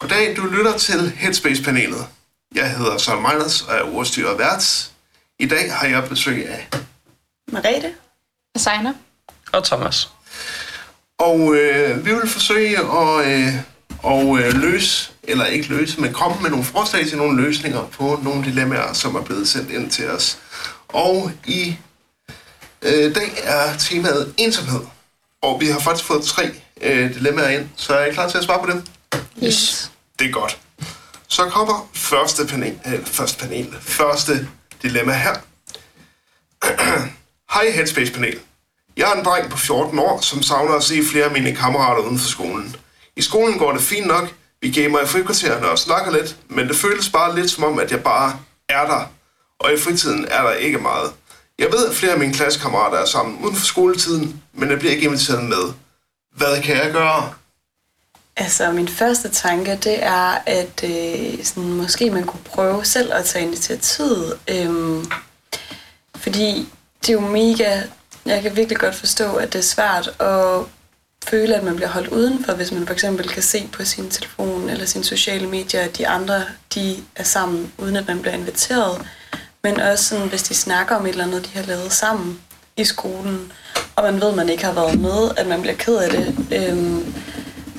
Goddag, du lytter til Headspace-panelet. Jeg hedder Søren Meiners og er ordstyrer vært. I dag har jeg besøg af... Marete. Designer. Og Thomas. Og øh, vi vil forsøge at øh, og, øh, løse, eller ikke løse, men komme med nogle forslag til nogle løsninger på nogle dilemmaer, som er blevet sendt ind til os. Og i øh, dag er temaet ensomhed. Og vi har faktisk fået tre øh, dilemmaer ind, så er I klar til at svare på dem? Yes. Det er godt. Så kommer første panel, øh, første panel, første dilemma her. Hej Headspace panel. Jeg er en dreng på 14 år, som savner at se flere af mine kammerater uden for skolen. I skolen går det fint nok, vi gamer i frikvartererne og snakker lidt, men det føles bare lidt som om, at jeg bare er der, og i fritiden er der ikke meget. Jeg ved, at flere af mine klassekammerater er sammen uden for skoletiden, men jeg bliver ikke inviteret med. Hvad kan jeg gøre? Altså, min første tanke, det er, at øh, sådan, måske man kunne prøve selv at tage initiativet. Øhm, fordi det er jo mega... Jeg kan virkelig godt forstå, at det er svært at føle, at man bliver holdt udenfor, hvis man for eksempel kan se på sin telefon eller sine sociale medier, at de andre de er sammen, uden at man bliver inviteret. Men også sådan, hvis de snakker om et eller andet, de har lavet sammen i skolen, og man ved, at man ikke har været med, at man bliver ked af det. Øhm,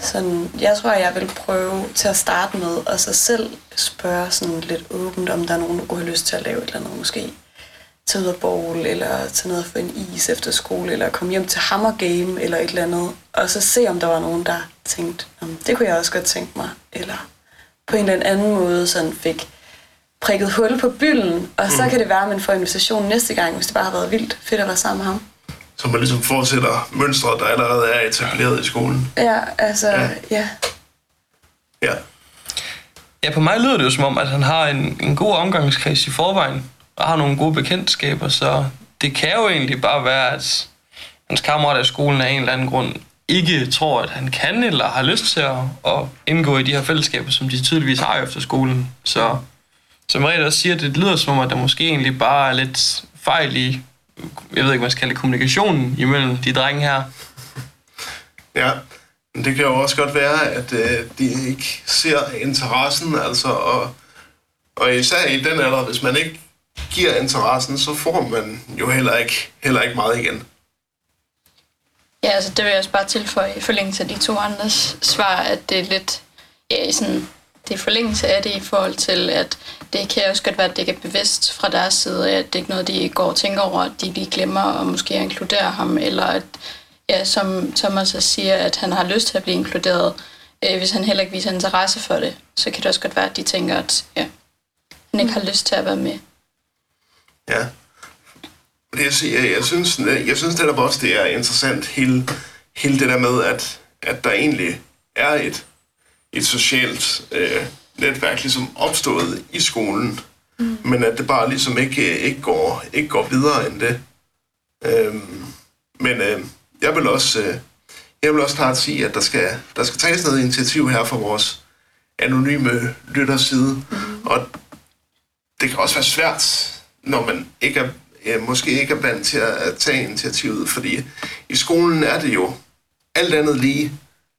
sådan, jeg tror, jeg vil prøve til at starte med, og så selv spørge sådan lidt åbent, om der er nogen, der kunne have lyst til at lave et eller andet, måske tage ud af bowl, eller tage ned og få en is efter skole, eller komme hjem til Hammer Game, eller et eller andet, og så se, om der var nogen, der tænkte, "Nå, det kunne jeg også godt tænke mig, eller på en eller anden måde sådan fik prikket hul på bylden, og så kan det være, at man får invitation næste gang, hvis det bare har været vildt fedt at være sammen med ham. Så man ligesom fortsætter mønstret, der allerede er etableret i skolen. Ja, altså, Ja. ja. ja. Ja. På mig lyder det jo som om, at han har en, en god omgangskreds i forvejen, og har nogle gode bekendtskaber, så det kan jo egentlig bare være, at hans kammerater i skolen af en eller anden grund ikke tror, at han kan eller har lyst til at, at indgå i de her fællesskaber, som de tydeligvis har efter skolen. Så som Rita også siger, det lyder som om, at der måske egentlig bare er lidt fejl i, jeg ved ikke, hvad man skal kalde det, kommunikationen imellem de drenge her. Ja, men det kan jo også godt være, at øh, de ikke ser interessen, altså, og, og især i den alder, hvis man ikke giver interessen, så får man jo heller ikke, heller ikke meget igen. Ja, altså det vil jeg også bare tilføje i forlængelse af de to andres svar, at det er lidt, ja, sådan, det er forlængelse af det i forhold til, at det kan også godt være, at det ikke er bevidst fra deres side, at det ikke er noget, de går og tænker over, at de lige glemmer og måske inkludere ham, eller at, ja, som Thomas også siger, at han har lyst til at blive inkluderet. Øh, hvis han heller ikke viser interesse for det, så kan det også godt være, at de tænker, at ja, han ikke har lyst til at være med. Ja. Det, jeg, siger, jeg, synes, jeg synes netop også, det er interessant, hele, hele det der med, at, at der egentlig er et, et socialt øh, netværk ligesom opstået i skolen, mm. men at det bare ligesom ikke, ikke, går, ikke går videre end det. Øhm, men øh, jeg vil også øh, jeg vil også klart sige, at der skal, der skal tages noget initiativ her fra vores anonyme lytters side, mm. og det kan også være svært, når man ikke er, måske ikke er vant til at, at tage initiativet, fordi i skolen er det jo alt andet lige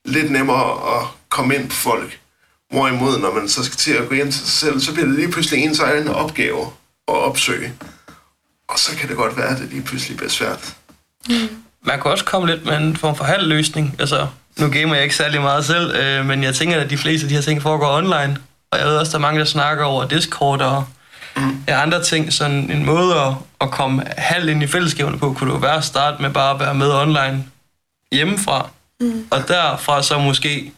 lidt nemmere at komme ind på folk. Hvorimod, når man så skal til at gå ind til sig selv, så bliver det lige pludselig ens egen opgave at opsøge. Og så kan det godt være, at det lige pludselig bliver svært. Man kunne også komme lidt med en form for halv løsning. Altså, nu gamer jeg ikke særlig meget selv, øh, men jeg tænker, at de fleste af de her ting foregår online. Og jeg ved også, at der er mange, der snakker over Discord og mm. andre ting. Sådan en måde at, at komme halvt ind i fællesskaberne på, kunne det jo være at starte med bare at være med online hjemmefra. Mm. Og derfra så måske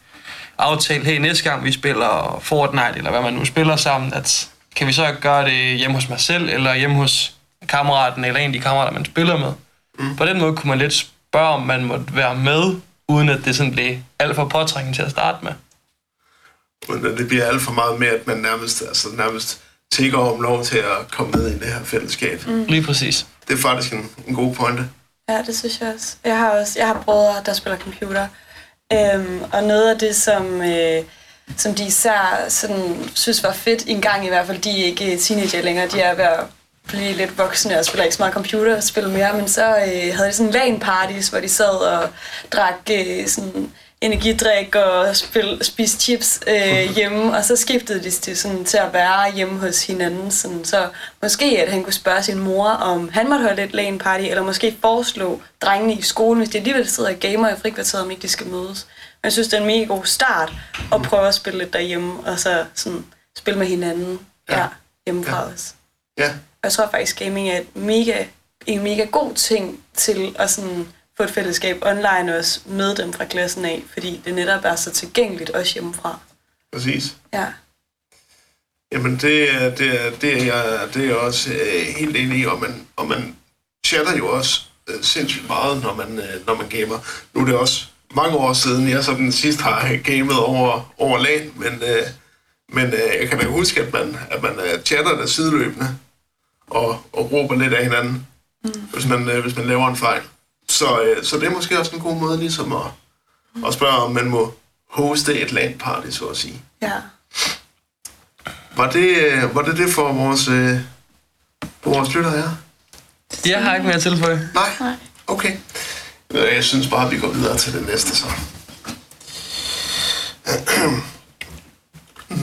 aftale, hey, næste gang vi spiller Fortnite, eller hvad man nu spiller sammen, at kan vi så gøre det hjemme hos mig selv, eller hjemme hos kammeraten, eller en af de kammerater, man spiller med. Mm. På den måde kunne man lidt spørge, om man måtte være med, uden at det sådan blev alt for påtrængende til at starte med. Men det bliver alt for meget med, at man nærmest, altså nærmest tigger om lov til at komme med i det her fællesskab. Mm. Lige præcis. Det er faktisk en, en god pointe. Ja, det synes jeg også. Jeg har også jeg har brødre, der spiller computer. Øhm, og noget af det, som, øh, som de især sådan, synes var fedt, en gang i hvert fald, de er ikke teenager længere, de er ved at blive lidt voksne og spiller ikke så meget computerspil mere, men så øh, havde de sådan LAN parties, hvor de sad og drak øh, sådan energidrik og spil, spise chips øh, hjemme, og så skiftede de til, sådan, til at være hjemme hos hinanden. Sådan, så måske at han kunne spørge sin mor, om han måtte holde et LAN party, eller måske foreslå drengene i skolen, hvis de alligevel sidder og gamer i frikvarteret, om ikke de skal mødes. Men jeg synes, det er en mega god start at prøve at spille lidt derhjemme, og så sådan, spille med hinanden ja. Ja, hjemmefra ja. også. Ja, Og jeg tror faktisk, gaming er et mega, en mega god ting til at sådan få et fællesskab online også med dem fra klassen af, fordi det netop er så tilgængeligt også hjemmefra. præcis. Ja. Jamen, det, er- det, er- det, er, jeg, det er jeg også øh, helt enig i, og man, og man chatter jo også øh, sindssygt meget, når man, øh, når man gamer. Nu er det også mange år siden, jeg sådan sidst har gamet over, over LAN, men, øh, men øh, jeg kan da huske, at man, at man øh, chatter der sideløbende og, og råber lidt af hinanden, mm. hvis, man, øh, hvis man laver en fejl. Så, øh, så det er måske også en god måde ligesom at, at spørge, om man må hoste et LAN-party, så at sige. Ja. Var det, øh, var det det for vores, øh, for vores lytter her? Jeg har ikke mere at tilføje. Nej? Nej. Okay. Øh, Jeg synes bare, at vi går videre til det næste så.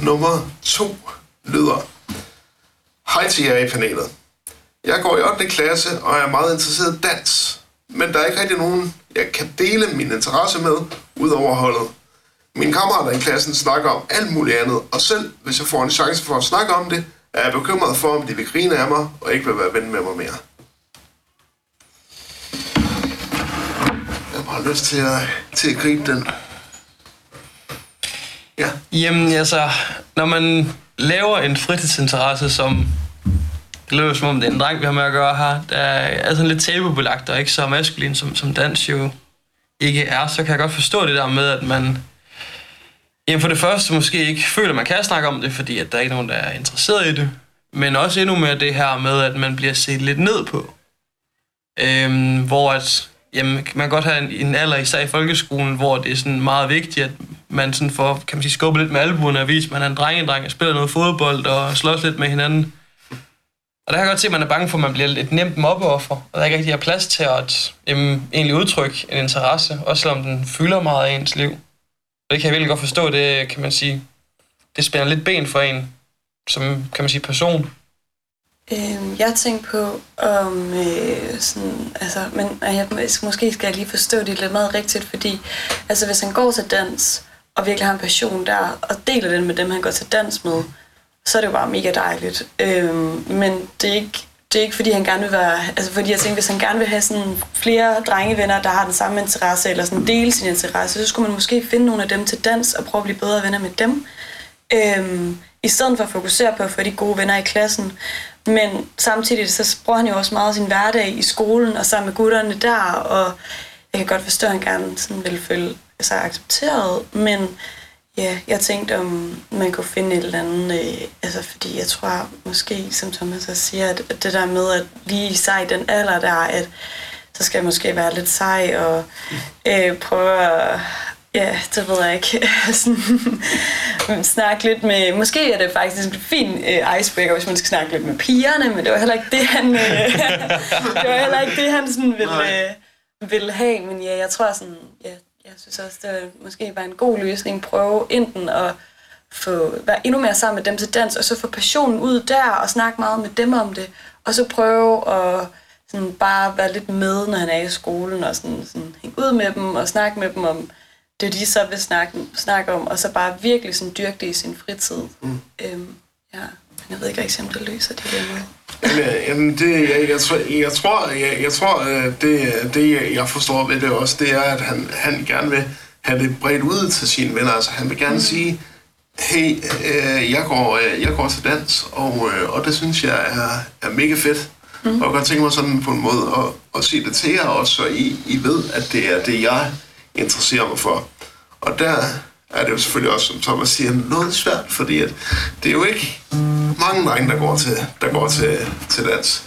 Nummer to lyder. Hej til jer i panelet. Jeg går i 8. klasse og er meget interesseret i dans. Men der er ikke rigtig nogen, jeg kan dele min interesse med, udover holdet. Mine kammerater i klassen snakker om alt muligt andet, og selv hvis jeg får en chance for at snakke om det, er jeg bekymret for, om de vil grine af mig og ikke vil være ven med mig mere. Jeg har bare lyst til at, til at gribe den. Ja, Jamen altså, når man laver en fritidsinteresse, som det lyder som om det er en dreng, vi har med at gøre her, der er sådan lidt tabubelagt og ikke så maskulin, som, som dans jo ikke er, så kan jeg godt forstå det der med, at man jamen for det første måske ikke føler, at man kan snakke om det, fordi at der er ikke nogen, der er interesseret i det, men også endnu mere det her med, at man bliver set lidt ned på. Øhm, hvor at, jamen, man kan godt have en, en alder, især i folkeskolen, hvor det er sådan meget vigtigt, at man sådan får, kan man sige, skubbet lidt med albuerne og vise, at man er en drengedreng og spiller noget fodbold og slås lidt med hinanden. Og der kan jeg godt se, at man er bange for, at man bliver et nemt mobbeoffer, og der ikke rigtig er plads til at jamen, egentlig udtrykke en interesse, også selvom den fylder meget af ens liv. Og det kan jeg virkelig godt forstå, det kan man sige, det spænder lidt ben for en, som kan man sige, person. Øhm, jeg tænkte på, om øh, sådan, altså, men jeg, måske skal jeg lige forstå det lidt meget rigtigt, fordi altså, hvis han går til dans, og virkelig har en passion der, og deler den med dem, han går til dans med, så er det jo bare mega dejligt. Øhm, men det er ikke det er ikke fordi han gerne vil være, altså fordi jeg tænker, hvis han gerne vil have sådan flere drengevenner, der har den samme interesse, eller sådan dele sin interesse, så skulle man måske finde nogle af dem til dans, og prøve at blive bedre venner med dem. Øhm, I stedet for at fokusere på at få de gode venner i klassen. Men samtidig så bruger han jo også meget af sin hverdag i skolen, og sammen med gutterne der, og jeg kan godt forstå, at han gerne sådan vil føle sig accepteret, men ja, jeg tænkte, om man kunne finde et eller andet, øh, altså fordi jeg tror måske, som Thomas også siger, at, det der med, at lige i den alder der, at så skal jeg måske være lidt sej og øh, prøve at, ja, det ved jeg ikke, sådan, snakke lidt med, måske er det faktisk en fin øh, icebreaker, hvis man skal snakke lidt med pigerne, men det var heller ikke det, han, øh, det var heller ikke det, han sådan ville, øh, ville have, men ja, jeg tror sådan, ja, jeg synes også, det måske var en god løsning, prøve enten at få, være endnu mere sammen med dem til dans, og så få passionen ud der, og snakke meget med dem om det, og så prøve at sådan bare være lidt med, når han er i skolen, og sådan, sådan hænge ud med dem, og snakke med dem om det, de så vil snakke, snakke om, og så bare virkelig sådan dyrke det i sin fritid. Mm. Øhm, ja, jeg ved ikke om det løser det der med. Jamen, jamen det, jeg, jeg, tror, jeg tror, jeg, jeg tror øh, det, det, jeg forstår ved det også, det er, at han, han gerne vil have det bredt ud til sine venner. Altså, han vil gerne mm. sige, hey, øh, jeg, går, øh, jeg går til dans, og, øh, og det synes jeg er, er mega fedt. Mm. Og jeg kan godt tænke mig sådan på en måde at, at sige det til jer også, så I, I ved, at det er det, jeg interesserer mig for. Og der Ja, det jo selvfølgelig også, som Thomas siger, noget svært, fordi at det er jo ikke mange drenge, der går til, der går til, til dans.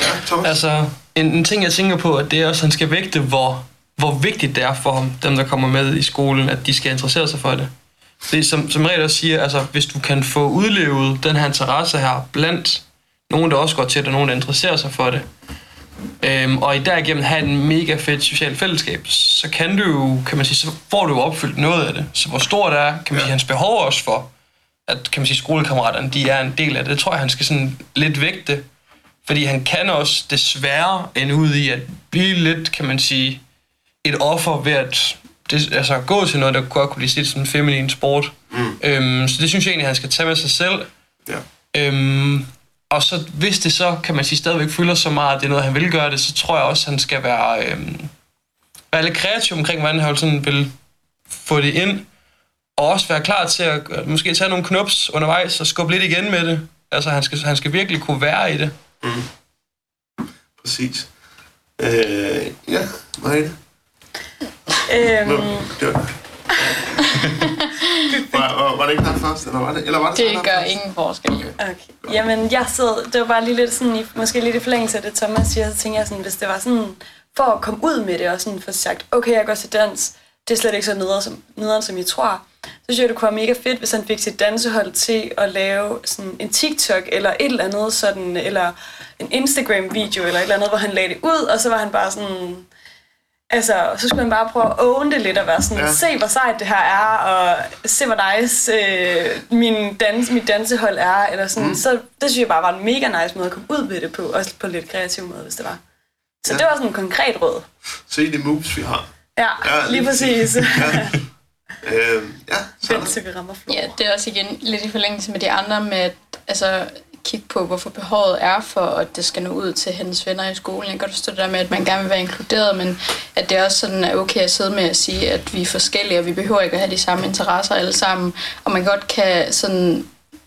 Ja, Thomas? Altså, en, en ting, jeg tænker på, at det er også, at han skal vægte, hvor, hvor vigtigt det er for ham, dem, der kommer med i skolen, at de skal interessere sig for det. Det som, som regel også siger, altså, hvis du kan få udlevet den her interesse her blandt nogen, der også går til det, og nogen, der interesserer sig for det, øhm, og i derigennem have en mega fedt socialt fællesskab, så kan du jo, kan man sige, så får du jo opfyldt noget af det. Så hvor stort er, kan man Ja. sige, hans behov også for, at kan man sige, skolekammeraterne, de er en del af det. Det tror jeg, han skal sådan lidt vægte. Fordi han kan også desværre ende ud i at blive lidt, kan man sige, et offer ved at det, altså, gå til noget, der godt kunne blive set som en feminin sport. Mm. Øhm, så det synes jeg egentlig, han skal tage med sig selv. Ja. Øhm, og så hvis det så, kan man sige, stadigvæk fylder så meget, at det er noget, han vil gøre det, så tror jeg også, han skal være, øhm, være lidt kreativ omkring, hvordan han sådan vil få det ind. Og også være klar til at øh, måske tage nogle knups undervejs og skubbe lidt igen med det. Altså, han skal, han skal virkelig kunne være i det. Præcis. Øh, ja, Mariette. Øhm, Nå, det var... det ikke dig først, eller var det? Eller var det, Det gør først? ingen forskel. Okay. Jamen, jeg sidder, det var bare lige lidt sådan, i, måske lidt i forlængelse af det, Thomas siger, så tænker jeg sådan, hvis det var sådan, for at komme ud med det, og sådan få sagt, okay, jeg går til dans, det er slet ikke så nederen, som, nederen, som I tror, så synes jeg, det kunne være mega fedt, hvis han fik sit dansehold til at lave sådan en TikTok, eller et eller andet sådan, eller en Instagram-video, eller et eller andet, hvor han lagde det ud, og så var han bare sådan, Altså, så skulle man bare prøve at own det lidt og være sådan, Ja. se hvor sejt det her er, og se hvor nice øh, min dans, mit dansehold er, eller sådan. Mm. Så det synes jeg bare var en mega nice måde at komme ud med det på, også på en lidt kreativ måde, hvis det var. Så Ja. det var sådan en konkret råd. Se de moves, vi har. Ja, Ja, lige lige præcis. Ja. Øh, ja, så vi rammer flor. Ja, det er også igen lidt i forlængelse med de andre med at altså, kigge på, hvorfor behovet er for, at det skal nå ud til hendes venner i skolen. Jeg kan godt forstå det der med, at man gerne vil være inkluderet, men at det også sådan er okay at sidde med at sige, at vi er forskellige, og vi behøver ikke at have de samme interesser alle sammen. Og man godt kan sådan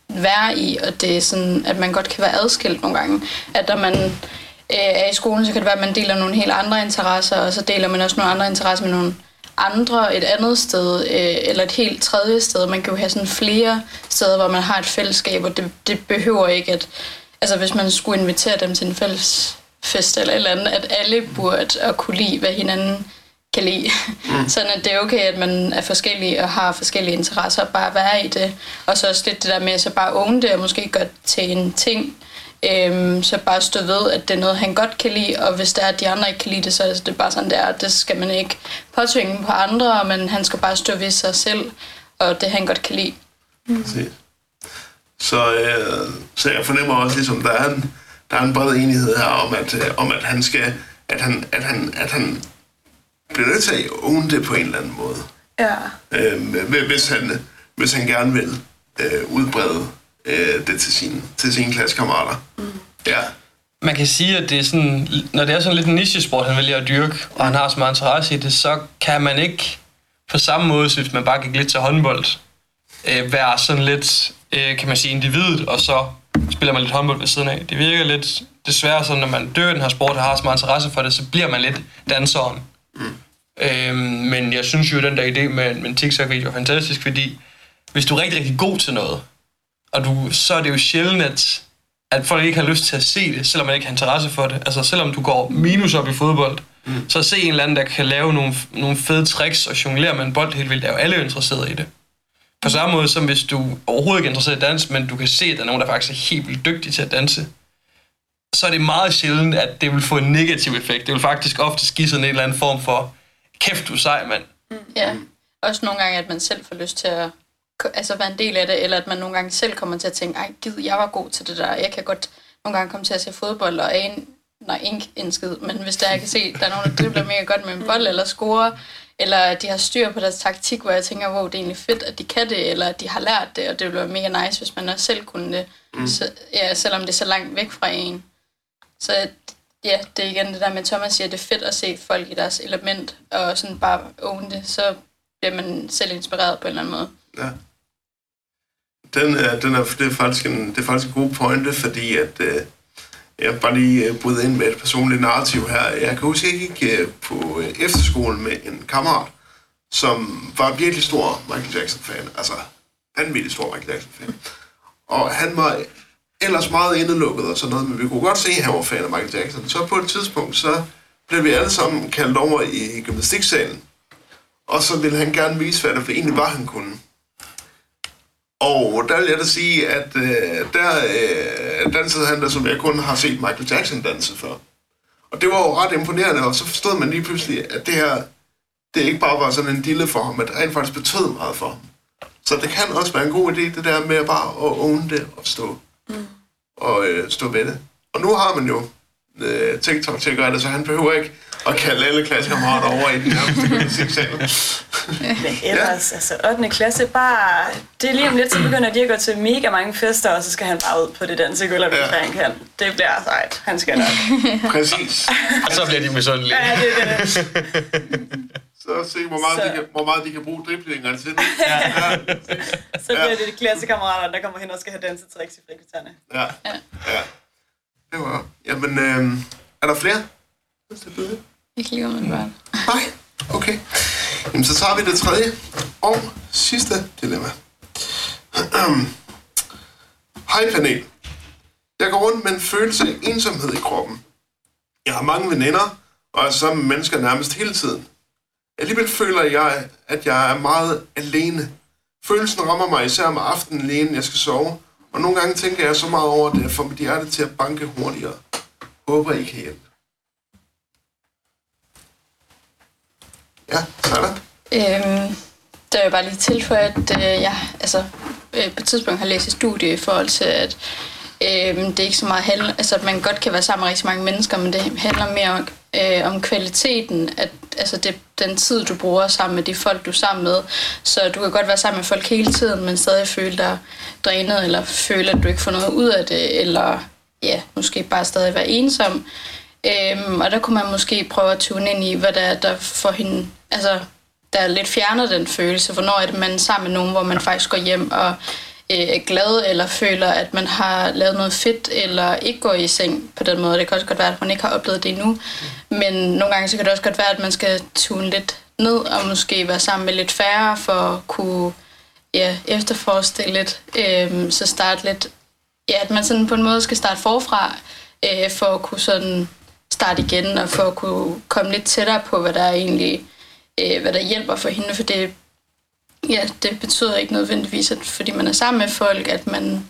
være i, og det er sådan, at man godt kan være adskilt nogle gange. At når man øh, er i skolen, så kan det være, at man deler nogle helt andre interesser, og så deler man også nogle andre interesser med nogle andre et andet sted, øh, eller et helt tredje sted. Man kan jo have sådan flere steder, hvor man har et fællesskab, og det, det behøver ikke at... Altså hvis man skulle invitere dem til en fælles fest eller et eller andet, at alle burde at kunne lide, hvad hinanden kan lide. Mm. Sådan at det er okay, at man er forskellige og har forskellige interesser, og bare være i det. Og så også lidt det der med at så bare own det, og måske gøre det til en ting, Øhm, så bare stå ved, at det er noget, han godt kan lide, og hvis det er, at de andre ikke kan lide det, så er det bare sådan, det er. Det skal man ikke påtvinge på andre, men han skal bare stå ved sig selv, og det han godt kan lide. Præcis. Så, øh, så jeg fornemmer også, ligesom, der er en, der er en bred enighed her om, at, øh, om at han skal, at han, at han, at han bliver nødt til at own det på en eller anden måde. Ja. Øh, hvis, han, hvis han gerne vil øh, udbrede øh, det til sine, til sine klassekammerater. Mm. Ja, Man kan sige, at det er sådan, når det er sådan lidt en nichesport, han vælger at dyrke, og han har så meget interesse i det, så kan man ikke på samme måde, som hvis man bare gik lidt til håndbold, øh, være sådan lidt, øh, kan man sige, individet, og så spiller man lidt håndbold ved siden af. Det virker lidt desværre sådan, når man dør den her sport, og har så meget interesse for det, så bliver man lidt danseren. Mm. Øhm, men jeg synes jo, at den der idé med, med en TikTok-video er fantastisk, fordi hvis du er rigtig, rigtig god til noget, og du, så er det jo sjældent, at, at folk ikke har lyst til at se det, selvom man ikke har interesse for det. Altså selvom du går minus op i fodbold, mm. så se en eller anden, der kan lave nogle, nogle fede tricks og jonglere med en bold helt vildt, er jo alle interesseret i det. På samme måde som hvis du overhovedet ikke er interesseret i dans, men du kan se, at der er nogen, der faktisk er helt vildt dygtige til at danse, så er det meget sjældent, at det vil få en negativ effekt. Det vil faktisk ofte give sådan en eller anden form for, kæft du er sej, mand. Ja. Også nogle gange, at man selv får lyst til at altså være en del af det, eller at man nogle gange selv kommer til at tænke, ej gid, jeg var god til det der. Jeg kan godt nogle gange komme til at se fodbold og en, nej, ikke en skid, men hvis der jeg kan se, der er nogen, der dribler mega godt med en bold eller scorer, eller at de har styr på deres taktik, hvor jeg tænker, wow, det er egentlig fedt, at de kan det, eller at de har lært det, og det ville være mega nice, hvis man også selv kunne det, mm. så, ja, selvom det er så langt væk fra en. Så ja, det er igen det der med, Thomas siger, det er fedt at se folk i deres element, og sådan bare own det, så bliver man selv inspireret på en eller anden måde. Ja. Den, er, den er, det, er faktisk en, det er faktisk en god pointe, fordi at, øh, jeg bare lige øh, bryder ind med et personligt narrativ her. Jeg kan huske, at jeg gik øh, på øh, efterskolen med en kammerat, som var virkelig stor Michael Jackson-fan. Altså, vanvittig stor Michael Jackson-fan. Og han var ellers meget indelukket og sådan noget, men vi kunne godt se, at han var fan af Michael Jackson. Så på et tidspunkt, så blev vi alle sammen kaldt over i gymnastiksalen. Og så ville han gerne vise, hvad det egentlig var, han kunne. Og der vil jeg da sige, at øh, der øh, dansede han der, som jeg kun har set Michael Jackson danse før. Og det var jo ret imponerende, og så forstod man lige pludselig, at det her, det ikke bare var sådan en dille for ham, men det rent faktisk betød meget for ham. Så det kan også være en god idé, det der med bare at own det og stå, mm. og øh, stå ved det. Og nu har man jo øh, TikTok til at gøre det, så han behøver ikke at kalde alle klassekammerater over i den nærmeste gymnastiksal. Men ellers, ja. altså 8. klasse, bare... Det er lige om lidt, så begynder de at gå til mega mange fester, og så skal han bare ud på det dansegulv, hvis ja. han kan. Det bliver sejt. Han skal nok. Præcis. Og så bliver de misundelige. Ja, det er det. Så se, hvor meget, Så- de kan, hvor meget de kan bruge driblingerne til. Ja. Ja. Så bliver det de klassekammerater, der kommer hen og skal have dansetricks i frikvartererne. ja. ja. Det var... Jamen, øh, er der flere? Ikke lige umiddelbart. Nej, okay. Jamen, så tager vi det tredje og sidste dilemma. Hej panel. Jeg går rundt med en følelse af ensomhed i kroppen. Jeg har mange veninder, og er sammen med mennesker nærmest hele tiden. Alligevel føler jeg, at jeg er meget alene. Følelsen rammer mig især om aftenen alene, inden jeg skal sove, og nogle gange tænker jeg så meget over det, at får mit hjerte til at banke hurtigere. Håber I kan hjælpe. Ja, sådan. Øhm, der vil jeg bare lige tilføje, at øh, jeg altså, øh, på et tidspunkt har læst et studie i forhold til, at øh, det er ikke så meget handler, altså at man godt kan være sammen med rigtig mange mennesker, men det handler mere om, øh, om kvaliteten, at altså det, den tid, du bruger sammen med de folk, du er sammen med. Så du kan godt være sammen med folk hele tiden, men stadig føle dig drænet, eller føle, at du ikke får noget ud af det, eller ja, måske bare stadig være ensom. Øhm, og der kunne man måske prøve at tune ind i, hvad der er, der får hende, altså, der lidt fjerner den følelse. Hvornår er det, man er sammen med nogen, hvor man faktisk går hjem og øh, er glad, eller føler, at man har lavet noget fedt, eller ikke går i seng på den måde. Det kan også godt være, at man ikke har oplevet det endnu. Men nogle gange så kan det også godt være, at man skal tune lidt ned, og måske være sammen med lidt færre, for at kunne ja, efterforske det lidt. Øhm, så starte lidt, ja, at man sådan på en måde skal starte forfra, øh, for at kunne sådan starte igen, og for at kunne komme lidt tættere på, hvad der er egentlig, øh, hvad der hjælper for hende, for det, ja, det betyder ikke nødvendigvis, at fordi man er sammen med folk, at man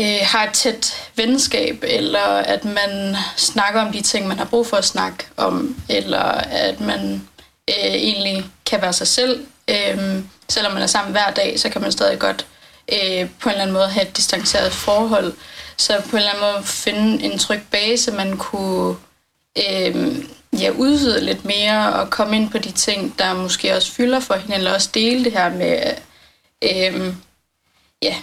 øh, har et tæt venskab, eller at man snakker om de ting, man har brug for at snakke om, eller at man øh, egentlig kan være sig selv. Øh, selvom man er sammen hver dag, så kan man stadig godt øh, på en eller anden måde have et distanceret forhold. Så på en eller anden måde finde en tryg base, man kunne øh, ja, udvide lidt mere og komme ind på de ting, der måske også fylder for hende, eller også dele det her med, øh, ja,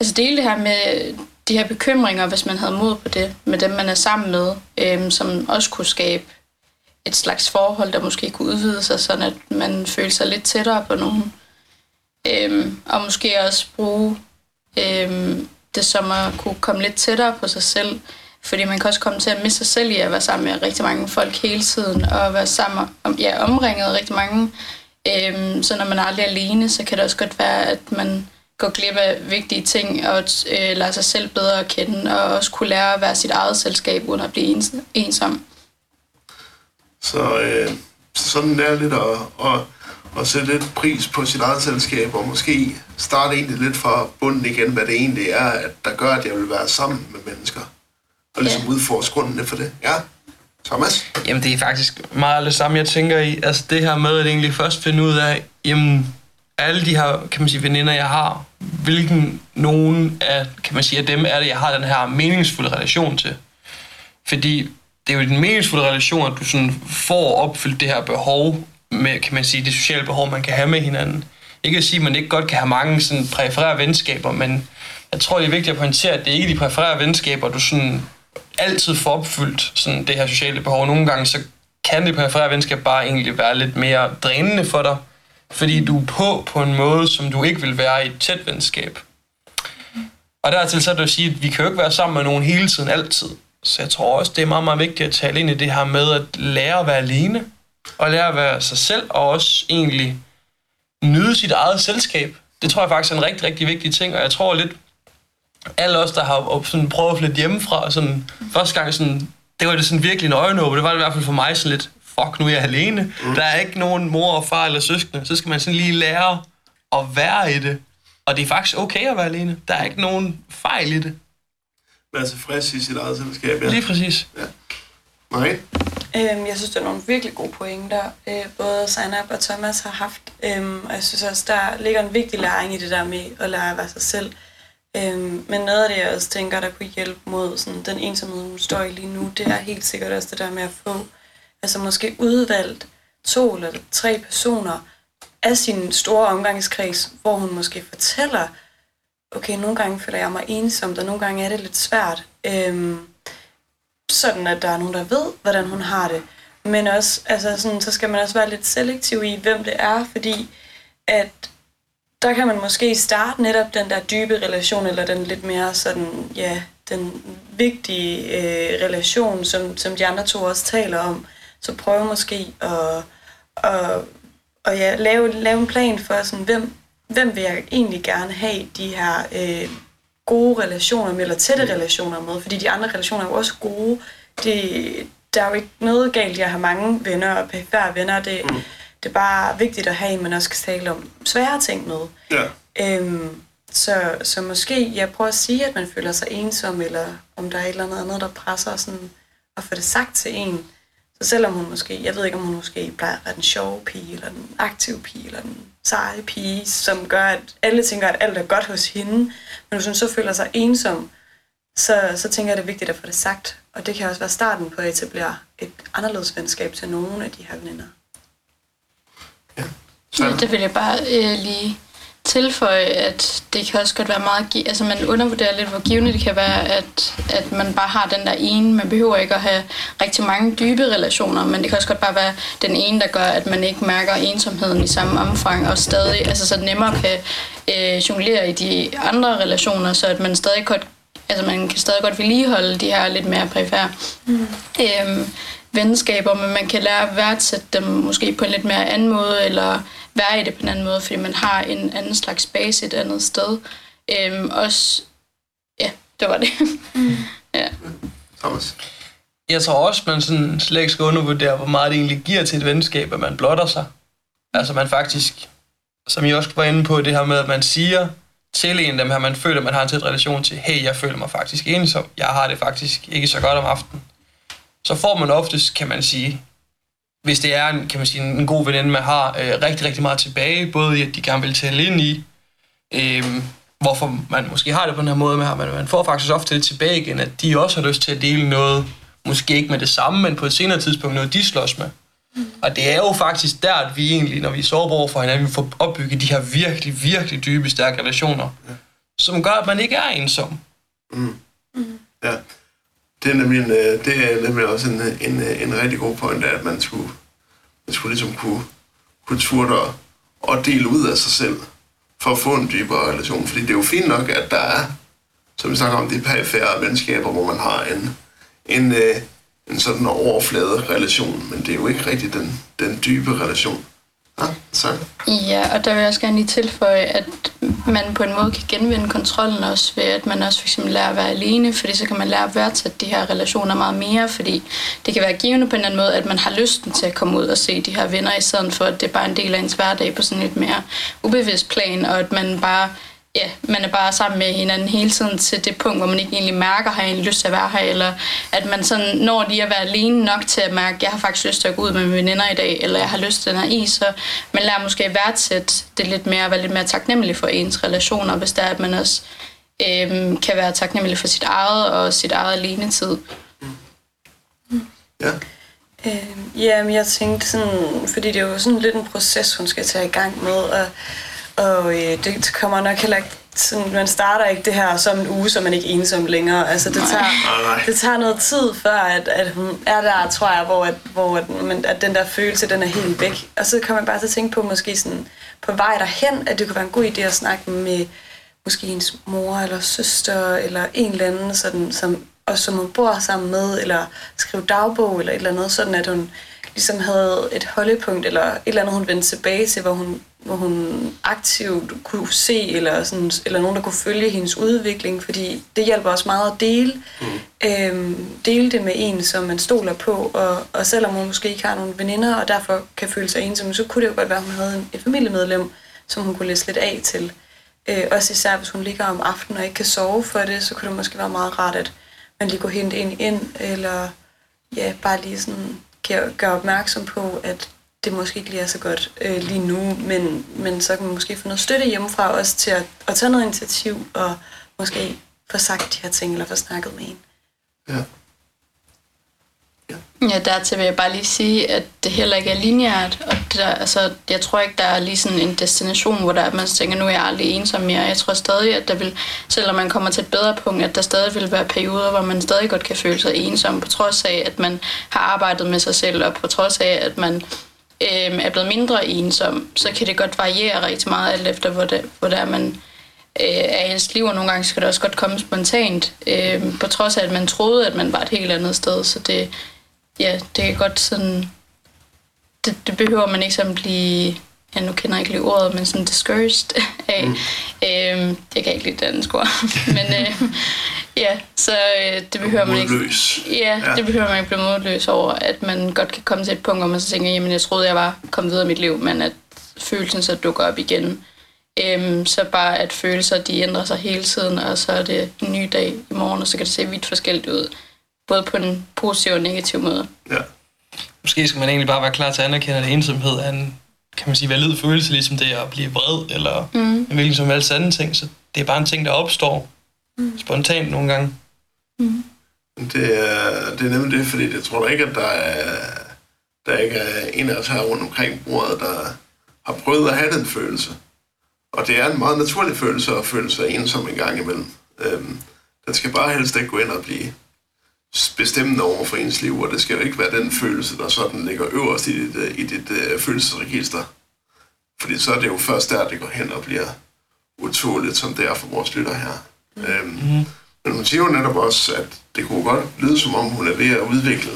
altså dele det her med de her bekymringer, hvis man havde mod på det, med dem, man er sammen med, øh, som også kunne skabe et slags forhold, der måske kunne udvide sig, sådan at man føler sig lidt tættere på nogen. Øhm, og måske også bruge øhm, det som at kunne komme lidt tættere på sig selv. Fordi man kan også komme til at miste sig selv i at være sammen med rigtig mange folk hele tiden, og være sammen, om, ja, omringet af rigtig mange. Øhm, så når man er alene, så kan det også godt være, at man går glip af vigtige ting, og øh, lader sig selv bedre at kende, og også kunne lære at være sit eget selskab, uden at blive ens, ensom. Så, øh, så sådan det er lidt at, at, at sætte lidt pris på sit eget selskab, og måske starte egentlig lidt fra bunden igen, hvad det egentlig er, at der gør, at jeg vil være sammen med mennesker. Og ligesom Ja. udforske grundene for det. Ja, Thomas? Jamen, det er faktisk meget det samme, jeg tænker i. Altså, det her med at egentlig først finde ud af, jamen, alle de her, kan man sige, veninder, jeg har, hvilken nogen af, kan man sige, af dem er det, jeg har den her meningsfulde relation til. Fordi det er jo den meningsfulde relation, at du sådan får opfyldt det her behov med, kan man sige, det sociale behov, man kan have med hinanden. Ikke at sige, at man ikke godt kan have mange sådan præfererede venskaber, men jeg tror, det er vigtigt at pointere, at det er ikke de præfererede venskaber, du sådan altid få opfyldt sådan det her sociale behov. Nogle gange så kan det perifære venskab bare egentlig være lidt mere drænende for dig, fordi du er på på en måde, som du ikke vil være i et tæt venskab. Og dertil så er det at sige, at vi kan jo ikke være sammen med nogen hele tiden altid. Så jeg tror også, det er meget, meget vigtigt at tale ind i det her med at lære at være alene, og lære at være sig selv, og også egentlig nyde sit eget selskab. Det tror jeg faktisk er en rigtig, rigtig vigtig ting, og jeg tror lidt, alle os, der har sådan prøvet at flytte hjemmefra, og sådan, første gang sådan, det var det sådan virkelig en øjenåber, det var det i hvert fald for mig sådan lidt, fuck, nu er jeg alene. Mm. Der er ikke nogen mor og far eller søskende, så skal man sådan lige lære at være i det. Og det er faktisk okay at være alene. Der er ikke nogen fejl i det. Være tilfreds i sit eget selskab, ja. Lige præcis. Nej. Øhm, jeg synes, det er nogle virkelig gode pointer, øh, både Sign-Up og Thomas har haft. Øhm, og jeg synes også, der ligger en vigtig læring i det der med at lære at være sig selv. Øhm, men noget af det, jeg også tænker, der kunne hjælpe mod sådan, den ensomhed, hun står i lige nu, det er helt sikkert også det der med at få altså måske udvalgt to eller tre personer af sin store omgangskreds, hvor hun måske fortæller, okay, nogle gange føler jeg mig ensom, og nogle gange er det lidt svært. Øhm, sådan, at der er nogen, der ved, hvordan hun har det. Men også, altså sådan, så skal man også være lidt selektiv i, hvem det er, fordi at der kan man måske starte netop den der dybe relation, eller den lidt mere sådan, ja, den vigtige øh, relation, som, som de andre to også taler om. Så prøv måske at, at, at ja, lave, lave en plan for, sådan, hvem, hvem vil jeg egentlig gerne have de her øh, gode relationer med, eller tætte relationer med, fordi de andre relationer er jo også gode. Det, der er jo ikke noget galt i at have mange venner og færre venner. Det, mm. Det er bare vigtigt at have en, man også kan tale om svære ting med. Ja. Øhm, så, så måske, jeg prøver at sige, at man føler sig ensom, eller om der er et eller andet andet, der presser sådan, at få det sagt til en. Så selvom hun måske, jeg ved ikke, om hun måske plejer at være den sjove pige, eller den aktive pige, eller den seje pige, som gør, at alle tænker, at alt er godt hos hende. Men hvis hun så føler sig ensom, så, så tænker jeg, det er vigtigt at få det sagt. Og det kan også være starten på at etablere et anderledes venskab til nogle af de her veninder. Ja. Det vil jeg bare øh, lige tilføje, at det kan også godt være meget... Altså, man undervurderer lidt, hvor givende det kan være, at, at man bare har den der ene. Man behøver ikke at have rigtig mange dybe relationer, men det kan også godt bare være den ene, der gør, at man ikke mærker ensomheden i samme omfang, og stadig altså, så nemmere kan øh, jonglere i de andre relationer, så at man stadig godt altså man kan stadig godt vedligeholde de her lidt mere perifære mm. øhm, venskaber, men man kan lære at værdsætte dem måske på en lidt mere anden måde, eller være i det på en anden måde, fordi man har en anden slags base et andet sted. Øhm, også, ja, det var det. Mm. ja. Thomas. Jeg tror også, man sådan slet ikke skal undervurdere, hvor meget det egentlig giver til et venskab, at man blotter sig. Altså man faktisk, som I også var inde på, det her med, at man siger til en af dem her, man føler, man har en tæt relation til, hey, jeg føler mig faktisk ensom, jeg har det faktisk ikke så godt om aftenen. Så får man oftest, kan man sige, hvis det er en, kan man sige, en god veninde, man har øh, rigtig, rigtig meget tilbage, både i, at de gerne vil tale ind i, øh, hvorfor man måske har det på den her måde med her, men man får faktisk ofte det tilbage igen, at de også har lyst til at dele noget, måske ikke med det samme, men på et senere tidspunkt noget, de slås med. Mm. Og det er jo faktisk der, at vi egentlig, når vi er sårbare over for hinanden, vi får opbygget de her virkelig, virkelig dybe, stærke relationer, ja. som gør, at man ikke er ensom. Mm. Mm. Ja, det er nemlig, en, det er nemlig også en, en, en rigtig god point, at man skulle, man skulle ligesom kunne, kunne turde og, og dele ud af sig selv, for at få en dybere relation. Fordi det er jo fint nok, at der er, som vi snakker om, de perifære venskaber, hvor man har en, en, øh, en sådan overflade relation, men det er jo ikke rigtig den, den dybe relation. Ja, så. Ja, og der vil jeg også gerne lige tilføje, at man på en måde kan genvinde kontrollen også ved, at man også fx lærer at være alene, fordi så kan man lære at værdsætte de her relationer meget mere, fordi det kan være givende på en anden måde, at man har lysten til at komme ud og se de her venner, i stedet for, at det er bare en del af ens hverdag på sådan et mere ubevidst plan, og at man bare ja, man er bare sammen med hinanden hele tiden til det punkt, hvor man ikke egentlig mærker, har egentlig lyst til at være her, eller at man sådan når lige at være alene nok til at mærke, at jeg har faktisk lyst til at gå ud med mine veninder i dag, eller jeg har lyst til den her is, så man lærer måske at værdsætte det lidt mere, at være lidt mere taknemmelig for ens relationer, hvis det er, at man også øhm, kan være taknemmelig for sit eget og sit eget alenetid. Ja. Øhm, ja, men jeg tænkte sådan, fordi det er jo sådan lidt en proces, hun skal tage i gang med, og og øh, det kommer nok heller ikke sådan, man starter ikke det her som en uge, så man ikke er ensom længere. Altså, det, tager, det tager noget tid, før at, at hun er der, tror jeg, hvor, at, hvor at, man, at den der følelse, den er helt væk. Og så kan man bare så tænke på, måske sådan, på vej derhen, at det kunne være en god idé at snakke med måske ens mor eller søster, eller en eller anden, sådan, som, og som hun bor sammen med, eller skrive dagbog, eller et eller andet, sådan at hun ligesom havde et holdepunkt, eller et eller andet, hun vendte tilbage til, hvor hun hvor hun aktivt kunne se, eller, sådan, eller nogen, der kunne følge hendes udvikling, fordi det hjælper også meget at dele, mm. øhm, dele det med en, som man stoler på, og, og selvom hun måske ikke har nogen veninder, og derfor kan føle sig ensom, så kunne det jo godt være, at hun havde en, et familiemedlem, som hun kunne læse lidt af til. Øh, også især, hvis hun ligger om aftenen og ikke kan sove for det, så kunne det måske være meget rart, at man lige kunne hente en ind, eller ja, bare lige sådan gør, gør opmærksom på, at det måske ikke lige er så godt øh, lige nu, men, men så kan man måske få noget støtte hjemmefra også til at, at tage noget initiativ og måske få sagt de her ting, eller få snakket med en. Ja. Ja, dertil vil jeg bare lige sige, at det heller ikke er lineært. Og der, altså, jeg tror ikke, der er lige sådan en destination, hvor der, er, man tænker, nu er jeg aldrig ensom mere. Jeg tror stadig, at der vil, selvom man kommer til et bedre punkt, at der stadig vil være perioder, hvor man stadig godt kan føle sig ensom, på trods af, at man har arbejdet med sig selv, og på trods af, at man øh, er blevet mindre ensom, så kan det godt variere rigtig meget, alt efter hvor det, hvor det er, man øh, er i ens liv, og nogle gange skal det også godt komme spontant, øh, på trods af, at man troede, at man var et helt andet sted. Så det, ja, det er godt sådan... Det, det behøver man ikke sådan blive... Ja, nu kender jeg ikke lige ordet, men sådan discouraged af. Mm. Øhm, jeg kan ikke lide det andet ord. men øh, ja, så øh, det behøver man ikke... Modløs. Ja, Ja. det behøver man ikke blive modløs over, at man godt kan komme til et punkt, hvor man så tænker, jamen jeg troede, jeg var kommet videre i mit liv, men at følelsen så dukker op igen. Øhm, så bare at følelser, de ændrer sig hele tiden, og så er det en ny dag i morgen, og så kan det se vidt forskelligt ud. Både på en positiv og negativ måde. Ja. Måske skal man egentlig bare være klar til at anerkende, at ensomhed er en, kan man sige, valid følelse, ligesom det at blive vred, eller mm. en hvilken som helst anden ting. Så det er bare en ting, der opstår mm. spontant nogle gange. Det er, det er nemlig det, fordi jeg tror da ikke, at der er, der ikke er en af os her rundt omkring bordet, der har prøvet at have den følelse. Og det er en meget naturlig følelse at føle sig ensom en gang imellem. Øhm, den skal bare helst ikke gå ind og blive bestemmende over for ens liv, og det skal jo ikke være den følelse, der sådan ligger øverst i dit, øh, i dit uh, følelsesregister. Fordi så er det jo først der, det går hen og bliver utåligt, som det er for vores lytter her. Mm. Øhm, Mm. men hun siger jo netop også, at det kunne godt lyde, som om hun er ved at udvikle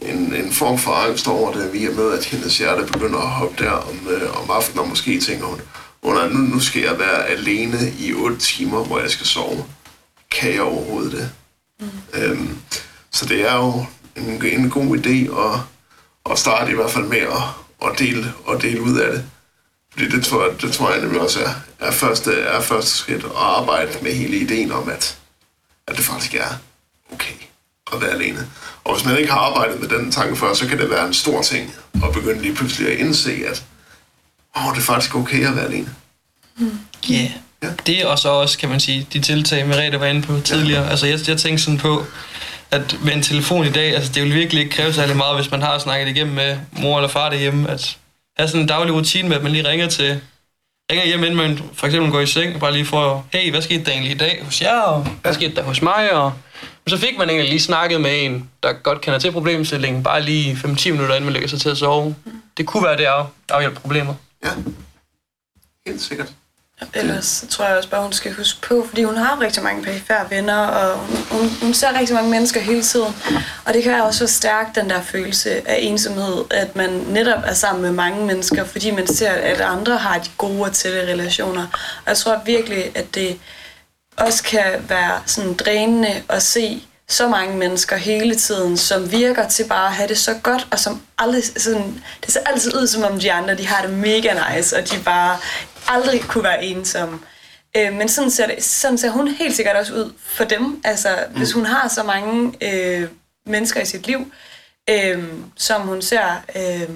en, en form for angst over det, via med, at hendes hjerte begynder at hoppe der om, øh, om aftenen, og måske tænker hun, under, nu, nu skal jeg være alene i 8 timer, hvor jeg skal sove. Kan jeg overhovedet det? Mm. Øhm, så det er jo en, en god idé at, at starte i hvert fald med at, at, dele, at dele ud af det. Fordi det tror, jeg, det tror jeg nemlig også er, er, første, er første skridt at arbejde med hele ideen om, at, at det faktisk er okay at være alene. Og hvis man ikke har arbejdet med den tanke før, så kan det være en stor ting at begynde lige pludselig at indse, at åh, det er faktisk okay at være alene. Ja. Yeah. Ja. Det og så også, kan man sige, de tiltag, Merete var inde på tidligere. Altså, jeg, jeg tænkte sådan på, at med en telefon i dag, altså det vil virkelig ikke kræve særlig meget, hvis man har snakket igennem med mor eller far derhjemme, at have sådan en daglig rutine med, at man lige ringer til ringer hjem, inden man for eksempel går i seng, og bare lige får, hey, hvad skete der egentlig i dag hos jer, og hvad skete der hos mig, og men så fik man egentlig lige snakket med en, der godt kender til problemstillingen, bare lige 5-10 minutter, inden man lægger sig til at sove. Det kunne være, det af, afhjælpe problemer. Ja, helt sikkert. Ellers tror jeg også bare, hun skal huske på, fordi hun har rigtig mange perifære venner, og hun, hun, hun ser rigtig mange mennesker hele tiden. Og det kan også forstærke den der følelse af ensomhed, at man netop er sammen med mange mennesker, fordi man ser, at andre har de gode og tætte relationer. Og jeg tror virkelig, at det også kan være sådan drænende at se så mange mennesker hele tiden, som virker til bare at have det så godt, og som aldrig sådan, det ser altid ud som om de andre, de har det mega nice, og de bare aldrig kunne være ensomme. Øh, men sådan ser, det, sådan ser hun helt sikkert også ud for dem. Altså, mm. hvis hun har så mange øh, mennesker i sit liv, øh, som hun ser øh,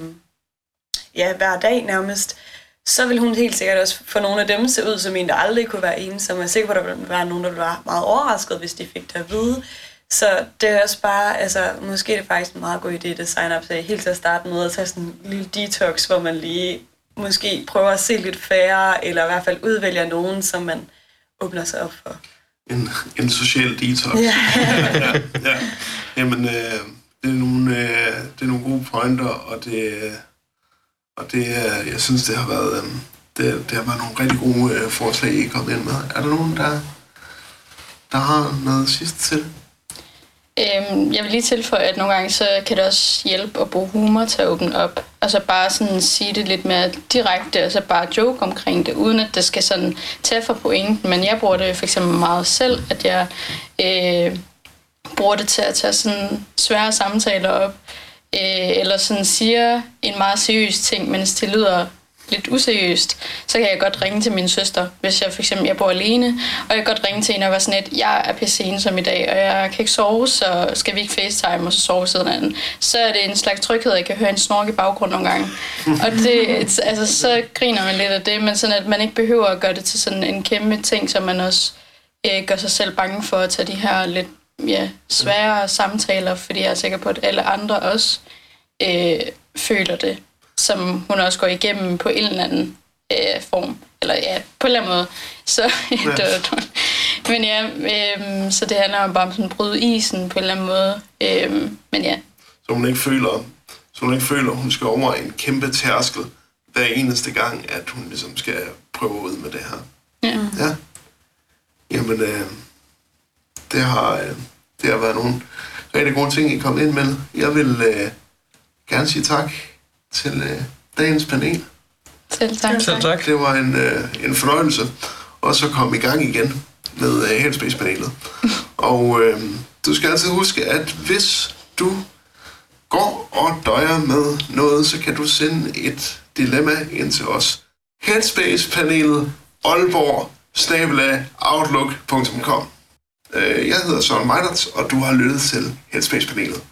ja, hver dag nærmest, så vil hun helt sikkert også for nogle af dem se ud som en, der aldrig kunne være ensom. Jeg er sikker på, at der vil være nogen, der vil være meget overrasket, hvis de fik det at vide. Så det er også bare, altså, måske er det faktisk en meget god idé, det sign-up sagde, helt til at starte med at tage sådan en lille detox, hvor man lige måske prøver at se lidt færre, eller i hvert fald udvælger nogen, som man åbner sig op for. En, en social detox. Ja. ja, ja. Jamen, øh, det, er nogle, øh, det er nogle gode pointer, og det, øh, og det øh, jeg synes, det har været, øh, det, det har været nogle rigtig gode øh, forslag, I er kommet ind med. Er der nogen, der, der har noget sidst til det? Øhm, jeg vil lige tilføje, at nogle gange så kan det også hjælpe at bruge humor til at åbne op. Altså bare sådan sige det lidt mere direkte, og så bare joke omkring det, uden at det skal sådan tage for pointen. Men jeg bruger det for eksempel meget selv, at jeg øh, bruger det til at tage sådan svære samtaler op, øh, eller sådan siger en meget seriøs ting, mens det lyder lidt useriøst, så kan jeg godt ringe til min søster, hvis jeg for eksempel jeg bor alene, og jeg kan godt ringe til hende og være sådan et, jeg er pisse som i dag, og jeg kan ikke sove, så skal vi ikke facetime og så sove siden anden. Så er det en slags tryghed, jeg kan høre en snork i baggrund nogle gange. Og det, altså, så griner man lidt af det, men sådan at man ikke behøver at gøre det til sådan en kæmpe ting, som man også øh, gør sig selv bange for at tage de her lidt ja, svære samtaler, fordi jeg er sikker på, at alle andre også øh, føler det, som hun også går igennem på en eller anden øh, form. Eller ja, på en eller anden måde. Så, ja. men ja, øh, så det handler om bare om sådan at bryde isen på en eller anden måde. Øh, men ja. Så hun ikke føler, så hun ikke føler, hun skal over en kæmpe tærskel hver eneste gang, at hun ligesom skal prøve ud med det her. Ja. Ja. Jamen, øh, det, har, øh, det har været nogle rigtig gode ting, I kom ind med. Jeg vil øh, gerne sige tak til øh, dagens panel. Selv tak. Selv tak. Det var en, øh, en fornøjelse. Og så kom i gang igen med øh, Headspace-panelet. Og øh, du skal altid huske, at hvis du går og døjer med noget, så kan du sende et dilemma ind til os. Headspace-panelet Aalborg outlook.com Øh, Jeg hedder Søren Meinerts, og du har lyttet til Headspace-panelet.